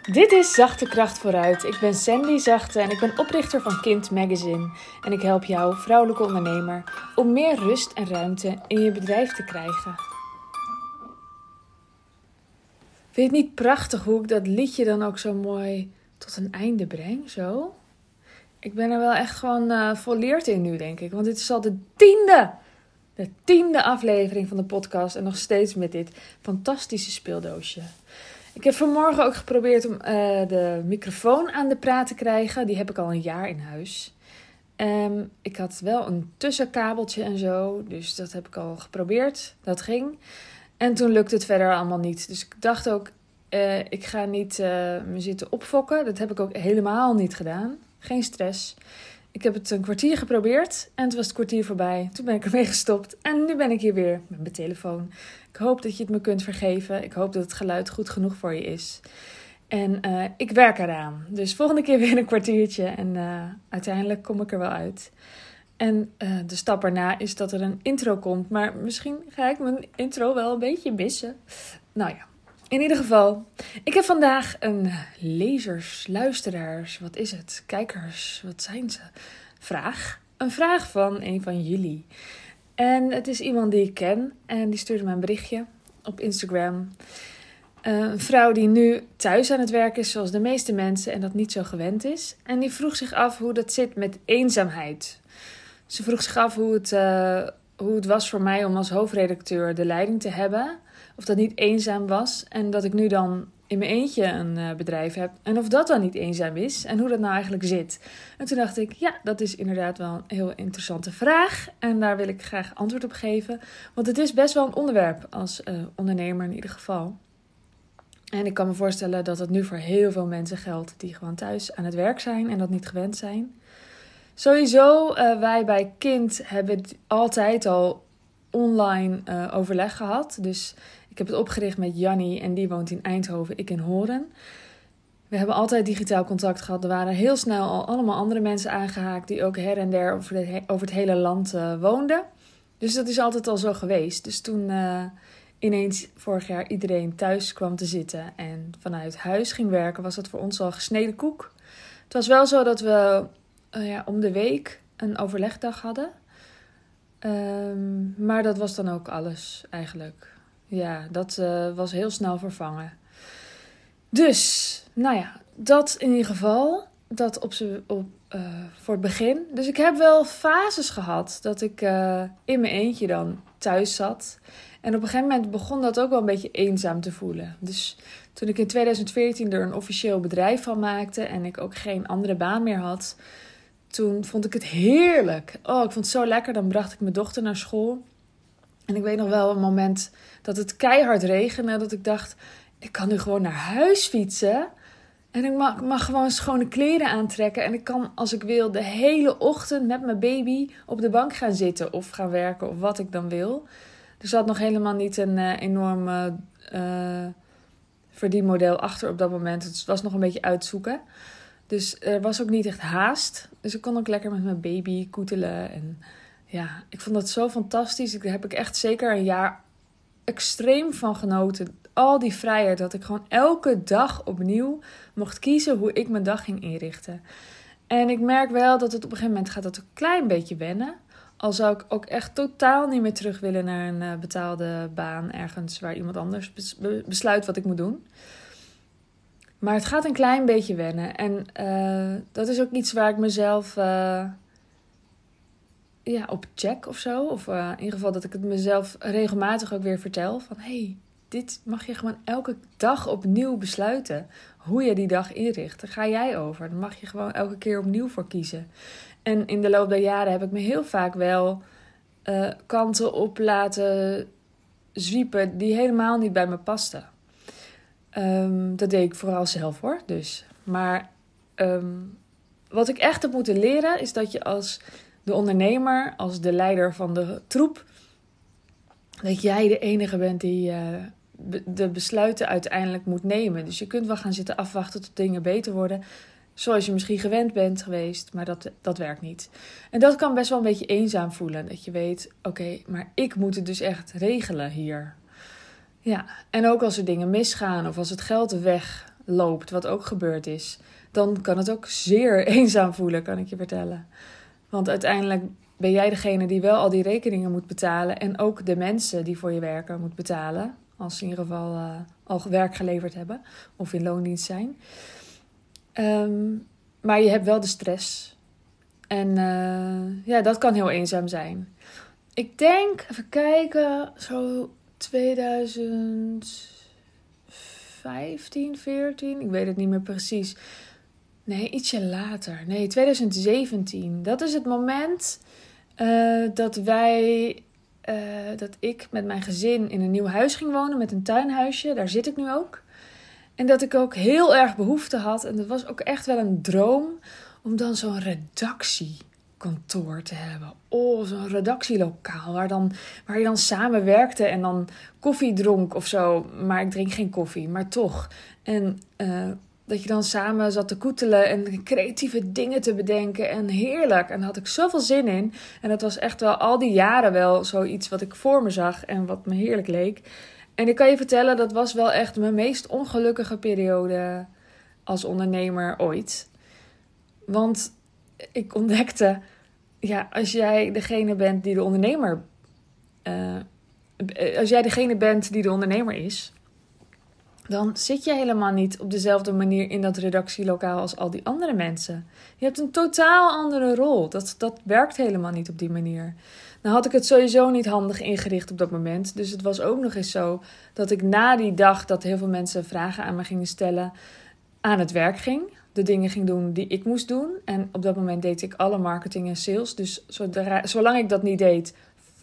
Dit is Zachte Kracht Vooruit. Ik ben Sandy Zachte en ik ben oprichter van Kind Magazine. En ik help jou, vrouwelijke ondernemer, om meer rust en ruimte in je bedrijf te krijgen. Vind je het niet prachtig hoe ik dat liedje dan ook zo mooi tot een einde breng? Zo? Ik ben er wel echt gewoon uh, volleerd in nu, denk ik. Want dit is al de tiende, de tiende aflevering van de podcast. En nog steeds met dit fantastische speeldoosje. Ik heb vanmorgen ook geprobeerd om uh, de microfoon aan de praat te krijgen. Die heb ik al een jaar in huis. Um, ik had wel een tussenkabeltje en zo. Dus dat heb ik al geprobeerd. Dat ging. En toen lukte het verder allemaal niet. Dus ik dacht ook, uh, ik ga niet uh, me zitten opfokken. Dat heb ik ook helemaal niet gedaan. Geen stress. Ik heb het een kwartier geprobeerd en het was het kwartier voorbij. Toen ben ik ermee gestopt en nu ben ik hier weer met mijn telefoon. Ik hoop dat je het me kunt vergeven. Ik hoop dat het geluid goed genoeg voor je is. En uh, ik werk eraan. Dus volgende keer weer een kwartiertje en uh, uiteindelijk kom ik er wel uit. En uh, de stap erna is dat er een intro komt. Maar misschien ga ik mijn intro wel een beetje missen. Nou ja, in ieder geval, ik heb vandaag een lezers, luisteraars, wat is het? Kijkers, wat zijn ze? Vraag. Een vraag van een van jullie. En het is iemand die ik ken en die stuurde me een berichtje op Instagram. Uh, een vrouw die nu thuis aan het werk is, zoals de meeste mensen, en dat niet zo gewend is. En die vroeg zich af hoe dat zit met eenzaamheid. Ze vroeg zich af hoe het, uh, hoe het was voor mij om als hoofdredacteur de leiding te hebben of dat niet eenzaam was. En dat ik nu dan in mijn eentje een uh, bedrijf heb. En of dat dan niet eenzaam is. En hoe dat nou eigenlijk zit. En toen dacht ik, ja, dat is inderdaad wel een heel interessante vraag. En daar wil ik graag antwoord op geven. Want het is best wel een onderwerp als uh, ondernemer in ieder geval. En ik kan me voorstellen dat het nu voor heel veel mensen geldt die gewoon thuis aan het werk zijn en dat niet gewend zijn. Sowieso, uh, wij bij Kind hebben altijd al online uh, overleg gehad. Dus ik heb het opgericht met Jannie en die woont in Eindhoven, ik in Horen. We hebben altijd digitaal contact gehad. Er waren heel snel al allemaal andere mensen aangehaakt die ook her en der over, de, over het hele land uh, woonden. Dus dat is altijd al zo geweest. Dus toen uh, ineens vorig jaar iedereen thuis kwam te zitten en vanuit huis ging werken, was dat voor ons al gesneden koek. Het was wel zo dat we ja, om de week een overlegdag hadden. Um, maar dat was dan ook alles eigenlijk. Ja, dat uh, was heel snel vervangen. Dus, nou ja, dat in ieder geval. Dat op, op, uh, voor het begin. Dus ik heb wel fases gehad dat ik uh, in mijn eentje dan thuis zat. En op een gegeven moment begon dat ook wel een beetje eenzaam te voelen. Dus toen ik in 2014 er een officieel bedrijf van maakte en ik ook geen andere baan meer had, toen vond ik het heerlijk. Oh, ik vond het zo lekker. Dan bracht ik mijn dochter naar school. En ik weet nog wel een moment dat het keihard regende. Dat ik dacht, ik kan nu gewoon naar huis fietsen. En ik mag, gewoon schone kleren aantrekken. En ik kan, als ik wil, de hele ochtend met mijn baby op de bank gaan zitten. Of gaan werken, of wat ik dan wil. Er zat nog helemaal niet een uh, enorm uh, verdienmodel achter op dat moment. Het was nog een beetje uitzoeken. Dus er was ook niet echt haast. Dus ik kon ook lekker met mijn baby koetelen. En ja, ik vond dat zo fantastisch. Daar heb ik echt zeker een jaar extreem van genoten. Al die vrijheid dat ik gewoon elke dag opnieuw mocht kiezen hoe ik mijn dag ging inrichten. En ik merk wel dat het op een gegeven moment gaat dat een klein beetje wennen. Al zou ik ook echt totaal niet meer terug willen naar een betaalde baan ergens waar iemand anders besluit wat ik moet doen. Maar het gaat een klein beetje wennen. En uh, dat is ook iets waar ik mezelf uh, ja, op check of zo. Of uh, in ieder geval dat ik het mezelf regelmatig ook weer vertel. Van hey, dit mag je gewoon elke dag opnieuw besluiten. Hoe je die dag inricht. Daar ga jij over. Daar mag je gewoon elke keer opnieuw voor kiezen. En in de loop der jaren heb ik me heel vaak wel kanten op laten zwiepen die helemaal niet bij me pasten. Um, dat deed ik vooral zelf hoor. Dus. Maar um, wat ik echt heb moeten leren is dat je als de ondernemer, als de leider van de troep, dat jij de enige bent die uh, de besluiten uiteindelijk moet nemen. Dus je kunt wel gaan zitten afwachten tot dingen beter worden. Zoals je misschien gewend bent geweest, maar dat, dat werkt niet. En dat kan best wel een beetje eenzaam voelen. Dat je weet, oké, maar ik moet het dus echt regelen hier. Ja, en ook als er dingen misgaan of als het geld weg loopt, wat ook gebeurd is, dan kan het ook zeer eenzaam voelen, kan ik je vertellen. Want uiteindelijk ben jij degene die wel al die rekeningen moet betalen en ook de mensen die voor je werken moet betalen, als ze in ieder geval uh, al werk geleverd hebben of in loondienst zijn. Ehm, maar je hebt wel de stress. En uh, ja, dat kan heel eenzaam zijn. Ik denk, even kijken, zo 2015, 14, ik weet het niet meer precies. Nee, ietsje later. Nee, 2017. Dat is het moment uh, dat wij, uh, dat ik met mijn gezin in een nieuw huis ging wonen met een tuinhuisje. Daar zit ik nu ook. En dat ik ook heel erg behoefte had. En dat was ook echt wel een droom om dan zo'n redactiekantoor te hebben. Oh, zo'n redactielokaal waar, dan, waar je dan samen werkte en dan koffie dronk of zo. Maar ik drink geen koffie, maar toch. En uh, dat je dan samen zat te koetelen en creatieve dingen te bedenken. En heerlijk. En daar had ik zoveel zin in. En dat was echt wel al die jaren wel zoiets wat ik voor me zag en wat me heerlijk leek. En ik kan je vertellen, dat was wel echt mijn meest ongelukkige periode als ondernemer ooit. Want ik ontdekte, ja, als jij degene bent die de ondernemer. Uh, als jij degene bent die de ondernemer is, dan zit je helemaal niet op dezelfde manier in dat redactielokaal als al die andere mensen. Je hebt een totaal andere rol. Dat, dat werkt helemaal niet op die manier. Nou had ik het sowieso niet handig ingericht op dat moment. Dus het was ook nog eens zo dat ik na die dag dat heel veel mensen vragen aan me gingen stellen, aan het werk ging. De dingen ging doen die ik moest doen. En op dat moment deed ik alle marketing en sales. Dus zolang ik dat niet deed,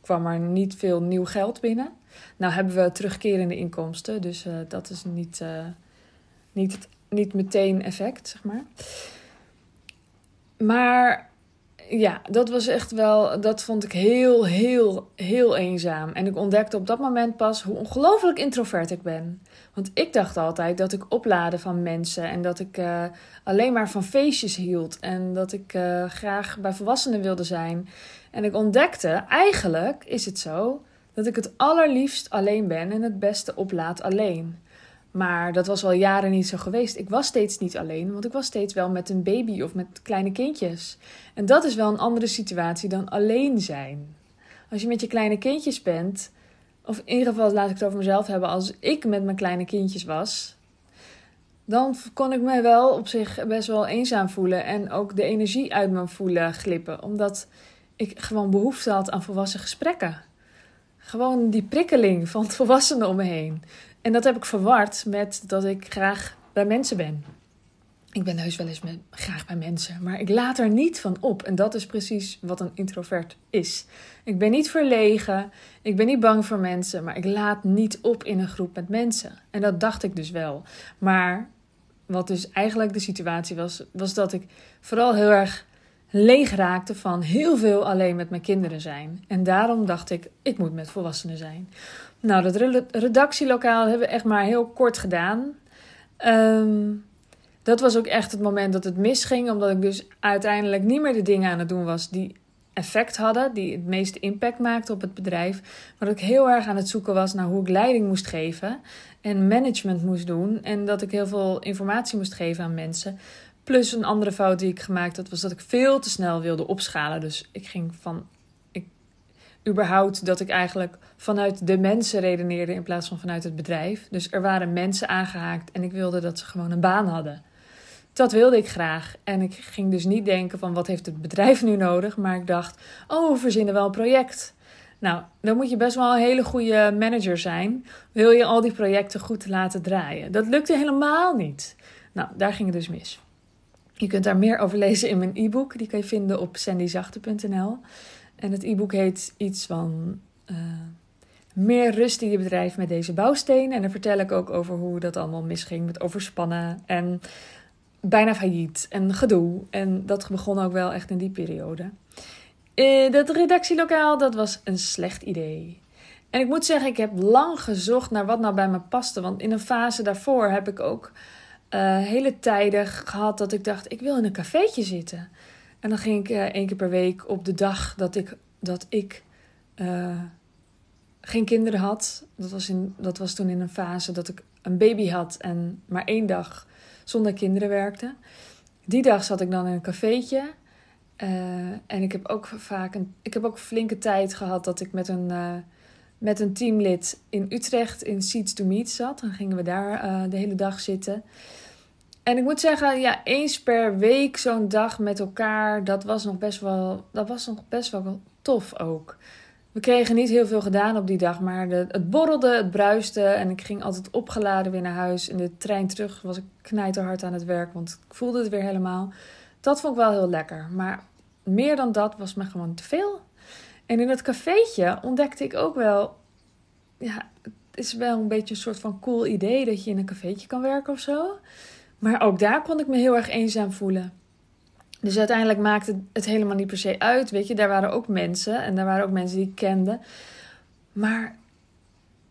kwam er niet veel nieuw geld binnen. Nou hebben we terugkerende inkomsten, dus uh, dat is niet, uh, niet, niet meteen effect, zeg maar. Maar ja, dat was echt wel, dat vond ik heel, heel, heel eenzaam. En ik ontdekte op dat moment pas hoe ongelooflijk introvert ik ben. Want ik dacht altijd dat ik opladen van mensen en dat ik uh, alleen maar van feestjes hield en dat ik uh, graag bij volwassenen wilde zijn. En ik ontdekte, eigenlijk is het zo dat ik het allerliefst alleen ben en het beste oplaad alleen. Maar dat was al jaren niet zo geweest. Ik was steeds niet alleen, want ik was steeds wel met een baby of met kleine kindjes. En dat is wel een andere situatie dan alleen zijn. Als je met je kleine kindjes bent, of in ieder geval laat ik het over mezelf hebben, als ik met mijn kleine kindjes was, dan kon ik me wel op zich best wel eenzaam voelen en ook de energie uit me voelen glippen, omdat ik gewoon behoefte had aan volwassen gesprekken. Gewoon die prikkeling van het volwassenen om me heen. En dat heb ik verward met dat ik graag bij mensen ben. Ik ben heus wel eens met, graag bij mensen, maar ik laat er niet van op. En dat is precies wat een introvert is. Ik ben niet verlegen, ik ben niet bang voor mensen, maar ik laat niet op in een groep met mensen. En dat dacht ik dus wel. Maar wat dus eigenlijk de situatie was, was dat ik vooral heel erg leeg raakte van heel veel alleen met mijn kinderen zijn. En daarom dacht ik, ik moet met volwassenen zijn. Nou, dat redactielokaal hebben we echt maar heel kort gedaan. Um, dat was ook echt het moment dat het misging, omdat ik dus uiteindelijk niet meer de dingen aan het doen was die effect hadden, die het meeste impact maakten op het bedrijf. Maar dat ik heel erg aan het zoeken was naar hoe ik leiding moest geven en management moest doen. En dat ik heel veel informatie moest geven aan mensen. Plus een andere fout die ik gemaakt had, was dat ik veel te snel wilde opschalen. Dus ik ging van. Ik, überhaupt dat ik eigenlijk vanuit de mensen redeneerde in plaats van vanuit het bedrijf. Dus er waren mensen aangehaakt en ik wilde dat ze gewoon een baan hadden. Dat wilde ik graag. En ik ging dus niet denken van wat heeft het bedrijf nu nodig. Maar ik dacht, oh, we verzinnen wel een project. Nou, dan moet je best wel een hele goede manager zijn. Wil je al die projecten goed laten draaien? Dat lukte helemaal niet. Nou, daar ging het dus mis. Je kunt daar meer over lezen in mijn e-book. Die kan je vinden op sandyzachte.nl. En het e-book heet iets van uh, meer rust in je bedrijf met deze bouwstenen. En dan vertel ik ook over hoe dat allemaal misging met overspannen en bijna failliet en gedoe. En dat begon ook wel echt in die periode. Uh, dat redactielokaal, dat was een slecht idee. En ik moet zeggen, ik heb lang gezocht naar wat nou bij me paste. Want in een fase daarvoor heb ik ook uh, hele tijden gehad dat ik dacht, ik wil in een cafeetje zitten. En dan ging ik uh, één keer per week op de dag dat ik, dat ik uh, geen kinderen had. Dat was, in, dat was toen in een fase dat ik een baby had en maar één dag zonder kinderen werkte. Die dag zat ik dan in een cafeetje. En ik heb ook vaak een, ik heb ook flinke tijd gehad dat ik met een, met een teamlid in Utrecht in Seats to Meet zat. Dan gingen we daar de hele dag zitten. En ik moet zeggen, ja, eens per week zo'n dag met elkaar, dat was nog best wel, dat was nog best wel tof ook. We kregen niet heel veel gedaan op die dag, maar het borrelde, het bruiste en ik ging altijd opgeladen weer naar huis. In de trein terug was ik knijterhard aan het werk, want ik voelde het weer helemaal. Dat vond ik wel heel lekker, maar meer dan dat was me gewoon te veel. En in het cafeetje ontdekte ik ook wel, ja, het is wel een beetje een soort van cool idee dat je in een cafeetje kan werken of zo. Maar ook daar kon ik me heel erg eenzaam voelen. Dus uiteindelijk maakte het helemaal niet per se uit. Weet je, daar waren ook mensen en daar waren ook mensen die ik kende. Maar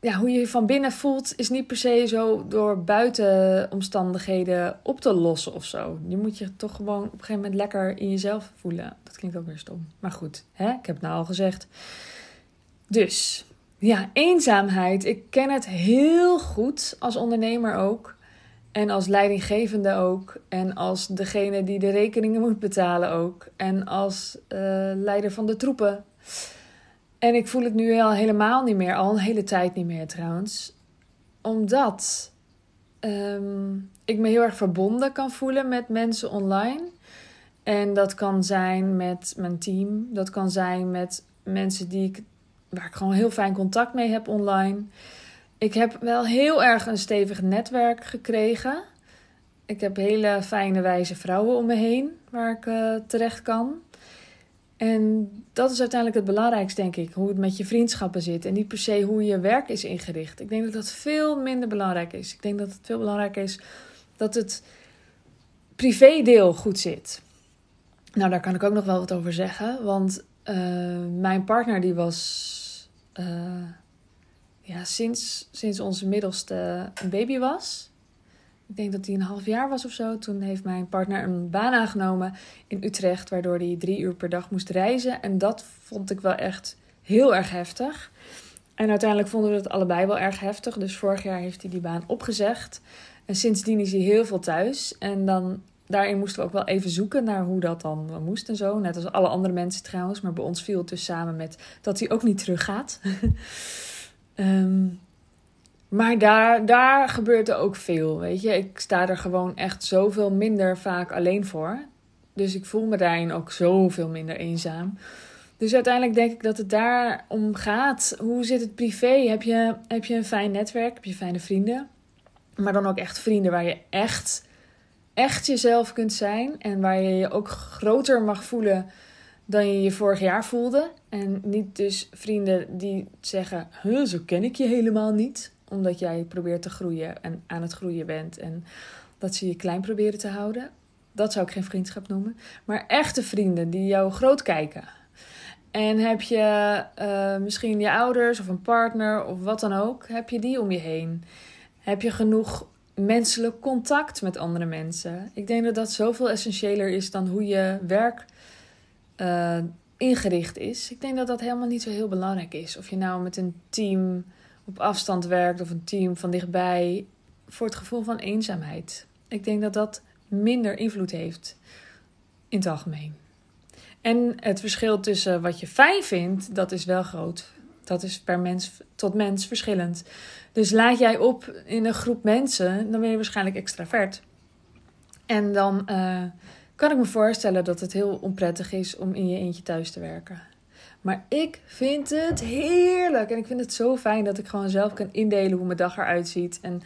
ja, hoe je je van binnen voelt, is niet per se zo door buitenomstandigheden op te lossen of zo. Je moet je toch gewoon op een gegeven moment lekker in jezelf voelen. Dat klinkt ook weer stom. Maar goed, hè? ik heb het nou al gezegd. Dus ja, eenzaamheid. Ik ken het heel goed als ondernemer ook. En als leidinggevende ook. En als degene die de rekeningen moet betalen ook. En als uh, leider van de troepen. En ik voel het nu al helemaal niet meer. Al een hele tijd niet meer trouwens. Omdat um, ik me heel erg verbonden kan voelen met mensen online. En dat kan zijn met mijn team. Dat kan zijn met mensen die ik, waar ik gewoon heel fijn contact mee heb online. Ik heb wel heel erg een stevig netwerk gekregen. Ik heb hele fijne, wijze vrouwen om me heen waar ik uh, terecht kan. En dat is uiteindelijk het belangrijkste, denk ik. Hoe het met je vriendschappen zit. En niet per se hoe je werk is ingericht. Ik denk dat dat veel minder belangrijk is. Ik denk dat het veel belangrijker is dat het privédeel goed zit. Nou, daar kan ik ook nog wel wat over zeggen. Want uh, mijn partner die was... Uh, ja, sinds, sinds onze middelste een baby was. Ik denk dat hij een half jaar was of zo. Toen heeft mijn partner een baan aangenomen in Utrecht, waardoor hij drie uur per dag moest reizen. En dat vond ik wel echt heel erg heftig. En uiteindelijk vonden we het allebei wel erg heftig. Dus vorig jaar heeft hij die baan opgezegd. En sindsdien is hij heel veel thuis. En dan, daarin moesten we ook wel even zoeken naar hoe dat dan moest en zo. Net als alle andere mensen trouwens. Maar bij ons viel het dus samen met dat hij ook niet teruggaat. Um, maar daar, daar gebeurt er ook veel, weet je. Ik sta er gewoon echt zoveel minder vaak alleen voor. Dus ik voel me daarin ook zoveel minder eenzaam. Dus uiteindelijk denk ik dat het daar om gaat. Hoe zit het privé? Heb je, heb je een fijn netwerk? Heb je fijne vrienden? Maar dan ook echt vrienden waar je echt, echt jezelf kunt zijn. En waar je je ook groter mag voelen dan je je vorig jaar voelde. En niet dus vrienden die zeggen: huh, zo ken ik je helemaal niet. Omdat jij probeert te groeien en aan het groeien bent. En dat ze je klein proberen te houden. Dat zou ik geen vriendschap noemen. Maar echte vrienden die jou groot kijken. En heb je uh, misschien je ouders of een partner of wat dan ook, heb je die om je heen? Heb je genoeg menselijk contact met andere mensen? Ik denk dat dat zoveel essentiëler is dan hoe je werk uh, ingericht is. Ik denk dat dat helemaal niet zo heel belangrijk is. Of je nou met een team op afstand werkt of een team van dichtbij. Voor het gevoel van eenzaamheid. Ik denk dat dat minder invloed heeft in het algemeen. En het verschil tussen wat je fijn vindt, dat is wel groot. Dat is per mens tot mens verschillend. Dus laat jij op in een groep mensen, dan ben je waarschijnlijk extravert. En dan uh, kan ik me voorstellen dat het heel onprettig is om in je eentje thuis te werken. Maar ik vind het heerlijk. En ik vind het zo fijn dat ik gewoon zelf kan indelen hoe mijn dag eruit ziet. En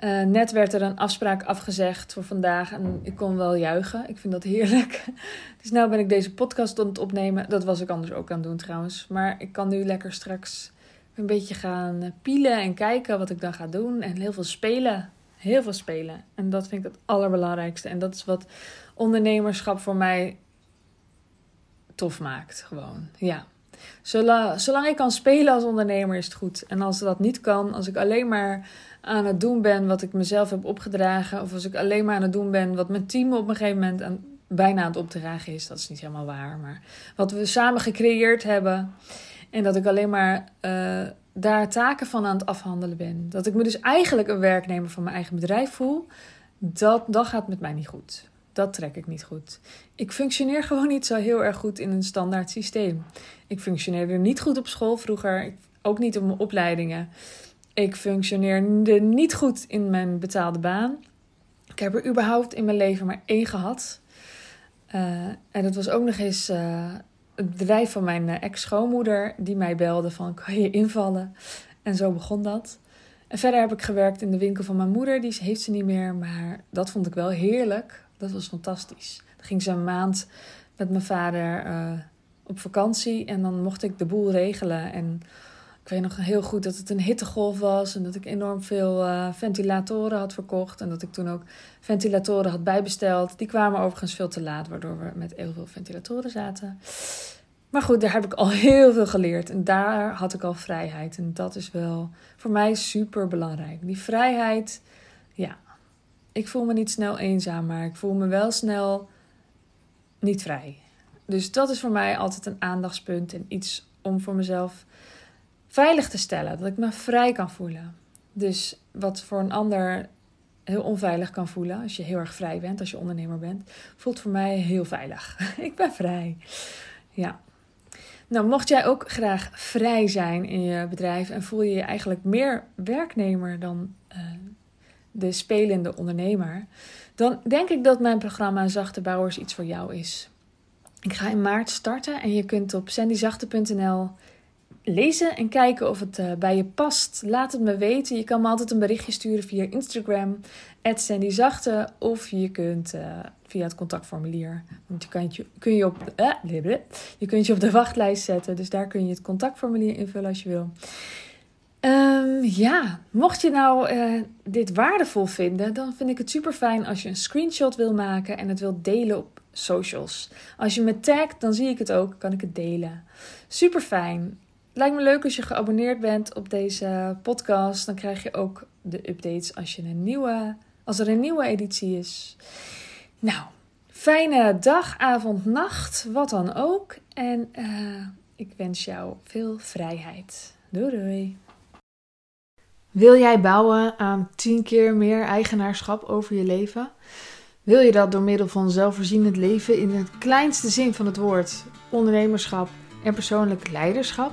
uh, net werd er een afspraak afgezegd voor vandaag. En ik kon wel juichen. Ik vind dat heerlijk. Dus nu ben ik deze podcast aan het opnemen. Dat was ik anders ook aan het doen trouwens. Maar ik kan nu lekker straks een beetje gaan pielen en kijken wat ik dan ga doen. En heel veel spelen. Heel veel spelen. En dat vind ik het allerbelangrijkste. En dat is wat ondernemerschap voor mij tof maakt. Gewoon, ja. Zolang, zolang ik kan spelen als ondernemer is het goed. En als dat niet kan, als ik alleen maar aan het doen ben wat ik mezelf heb opgedragen. Of als ik alleen maar aan het doen ben wat mijn team op een gegeven moment aan, bijna aan het opdragen is. Dat is niet helemaal waar. Maar wat we samen gecreëerd hebben. En dat ik alleen maar uh, daar taken van aan het afhandelen ben. Dat ik me dus eigenlijk een werknemer van mijn eigen bedrijf voel. Dat, dat gaat met mij niet goed. Dat trek ik niet goed. Ik functioneer gewoon niet zo heel erg goed in een standaard systeem. Ik functioneerde niet goed op school vroeger. Ook niet op mijn opleidingen. Ik functioneerde niet goed in mijn betaalde baan. Ik heb er überhaupt in mijn leven maar één gehad. Uh, en dat was ook nog eens uh, het bedrijf van mijn eh, ex-schoonmoeder die mij belde van kan je invallen? En zo begon dat. En verder heb ik gewerkt in de winkel van mijn moeder. Die heeft ze niet meer, maar dat vond ik wel heerlijk. Dat was fantastisch. Dan ging ze een maand met mijn vader op vakantie en dan mocht ik de boel regelen. En ik weet nog heel goed dat het een hittegolf was en dat ik enorm veel uh, ventilatoren had verkocht. En dat ik toen ook ventilatoren had bijbesteld. Die kwamen overigens veel te laat, waardoor we met heel veel ventilatoren zaten. Maar goed, daar heb ik al heel veel geleerd. En daar had ik al vrijheid. En dat is wel voor mij super belangrijk. Die vrijheid, ja. Ik voel me niet snel eenzaam, maar ik voel me wel snel niet vrij. Dus dat is voor mij altijd een aandachtspunt en iets om voor mezelf veilig te stellen. Dat ik me vrij kan voelen. Dus wat voor een ander heel onveilig kan voelen, als je heel erg vrij bent, als je ondernemer bent, voelt voor mij heel veilig. ik ben vrij. Ja. Nou, mocht jij ook graag vrij zijn in je bedrijf en voel je je eigenlijk meer werknemer dan uh, de spelende ondernemer, dan denk ik dat mijn programma Zachte Bouwers iets voor jou is. Ik ga in maart starten en je kunt op sandyzachte.nl lezen en kijken of het uh, bij je past. Laat het me weten. Je kan me altijd een berichtje sturen via Instagram, @sandyzachte, of je kunt uh, via het contactformulier. Want je kan je, kun je op uh, je kunt je op de wachtlijst zetten. Dus daar kun je het contactformulier invullen als je wil. Um, ja, mocht je nou dit waardevol vinden, dan vind ik het super fijn als je een screenshot wil maken en het wilt delen op socials. Als je me tagt, dan zie ik het ook, kan ik het delen. Super fijn. Lijkt me leuk als je geabonneerd bent op deze podcast. Dan krijg je ook de updates als, een nieuwe, als er een nieuwe editie is. Nou, fijne dag, avond, nacht, wat dan ook. En uh, ik wens jou veel vrijheid. Doei doei. Wil jij bouwen aan 10 keer meer eigenaarschap over je leven? Wil je dat door middel van zelfvoorzienend leven in het kleinste zin van het woord, ondernemerschap en persoonlijk leiderschap?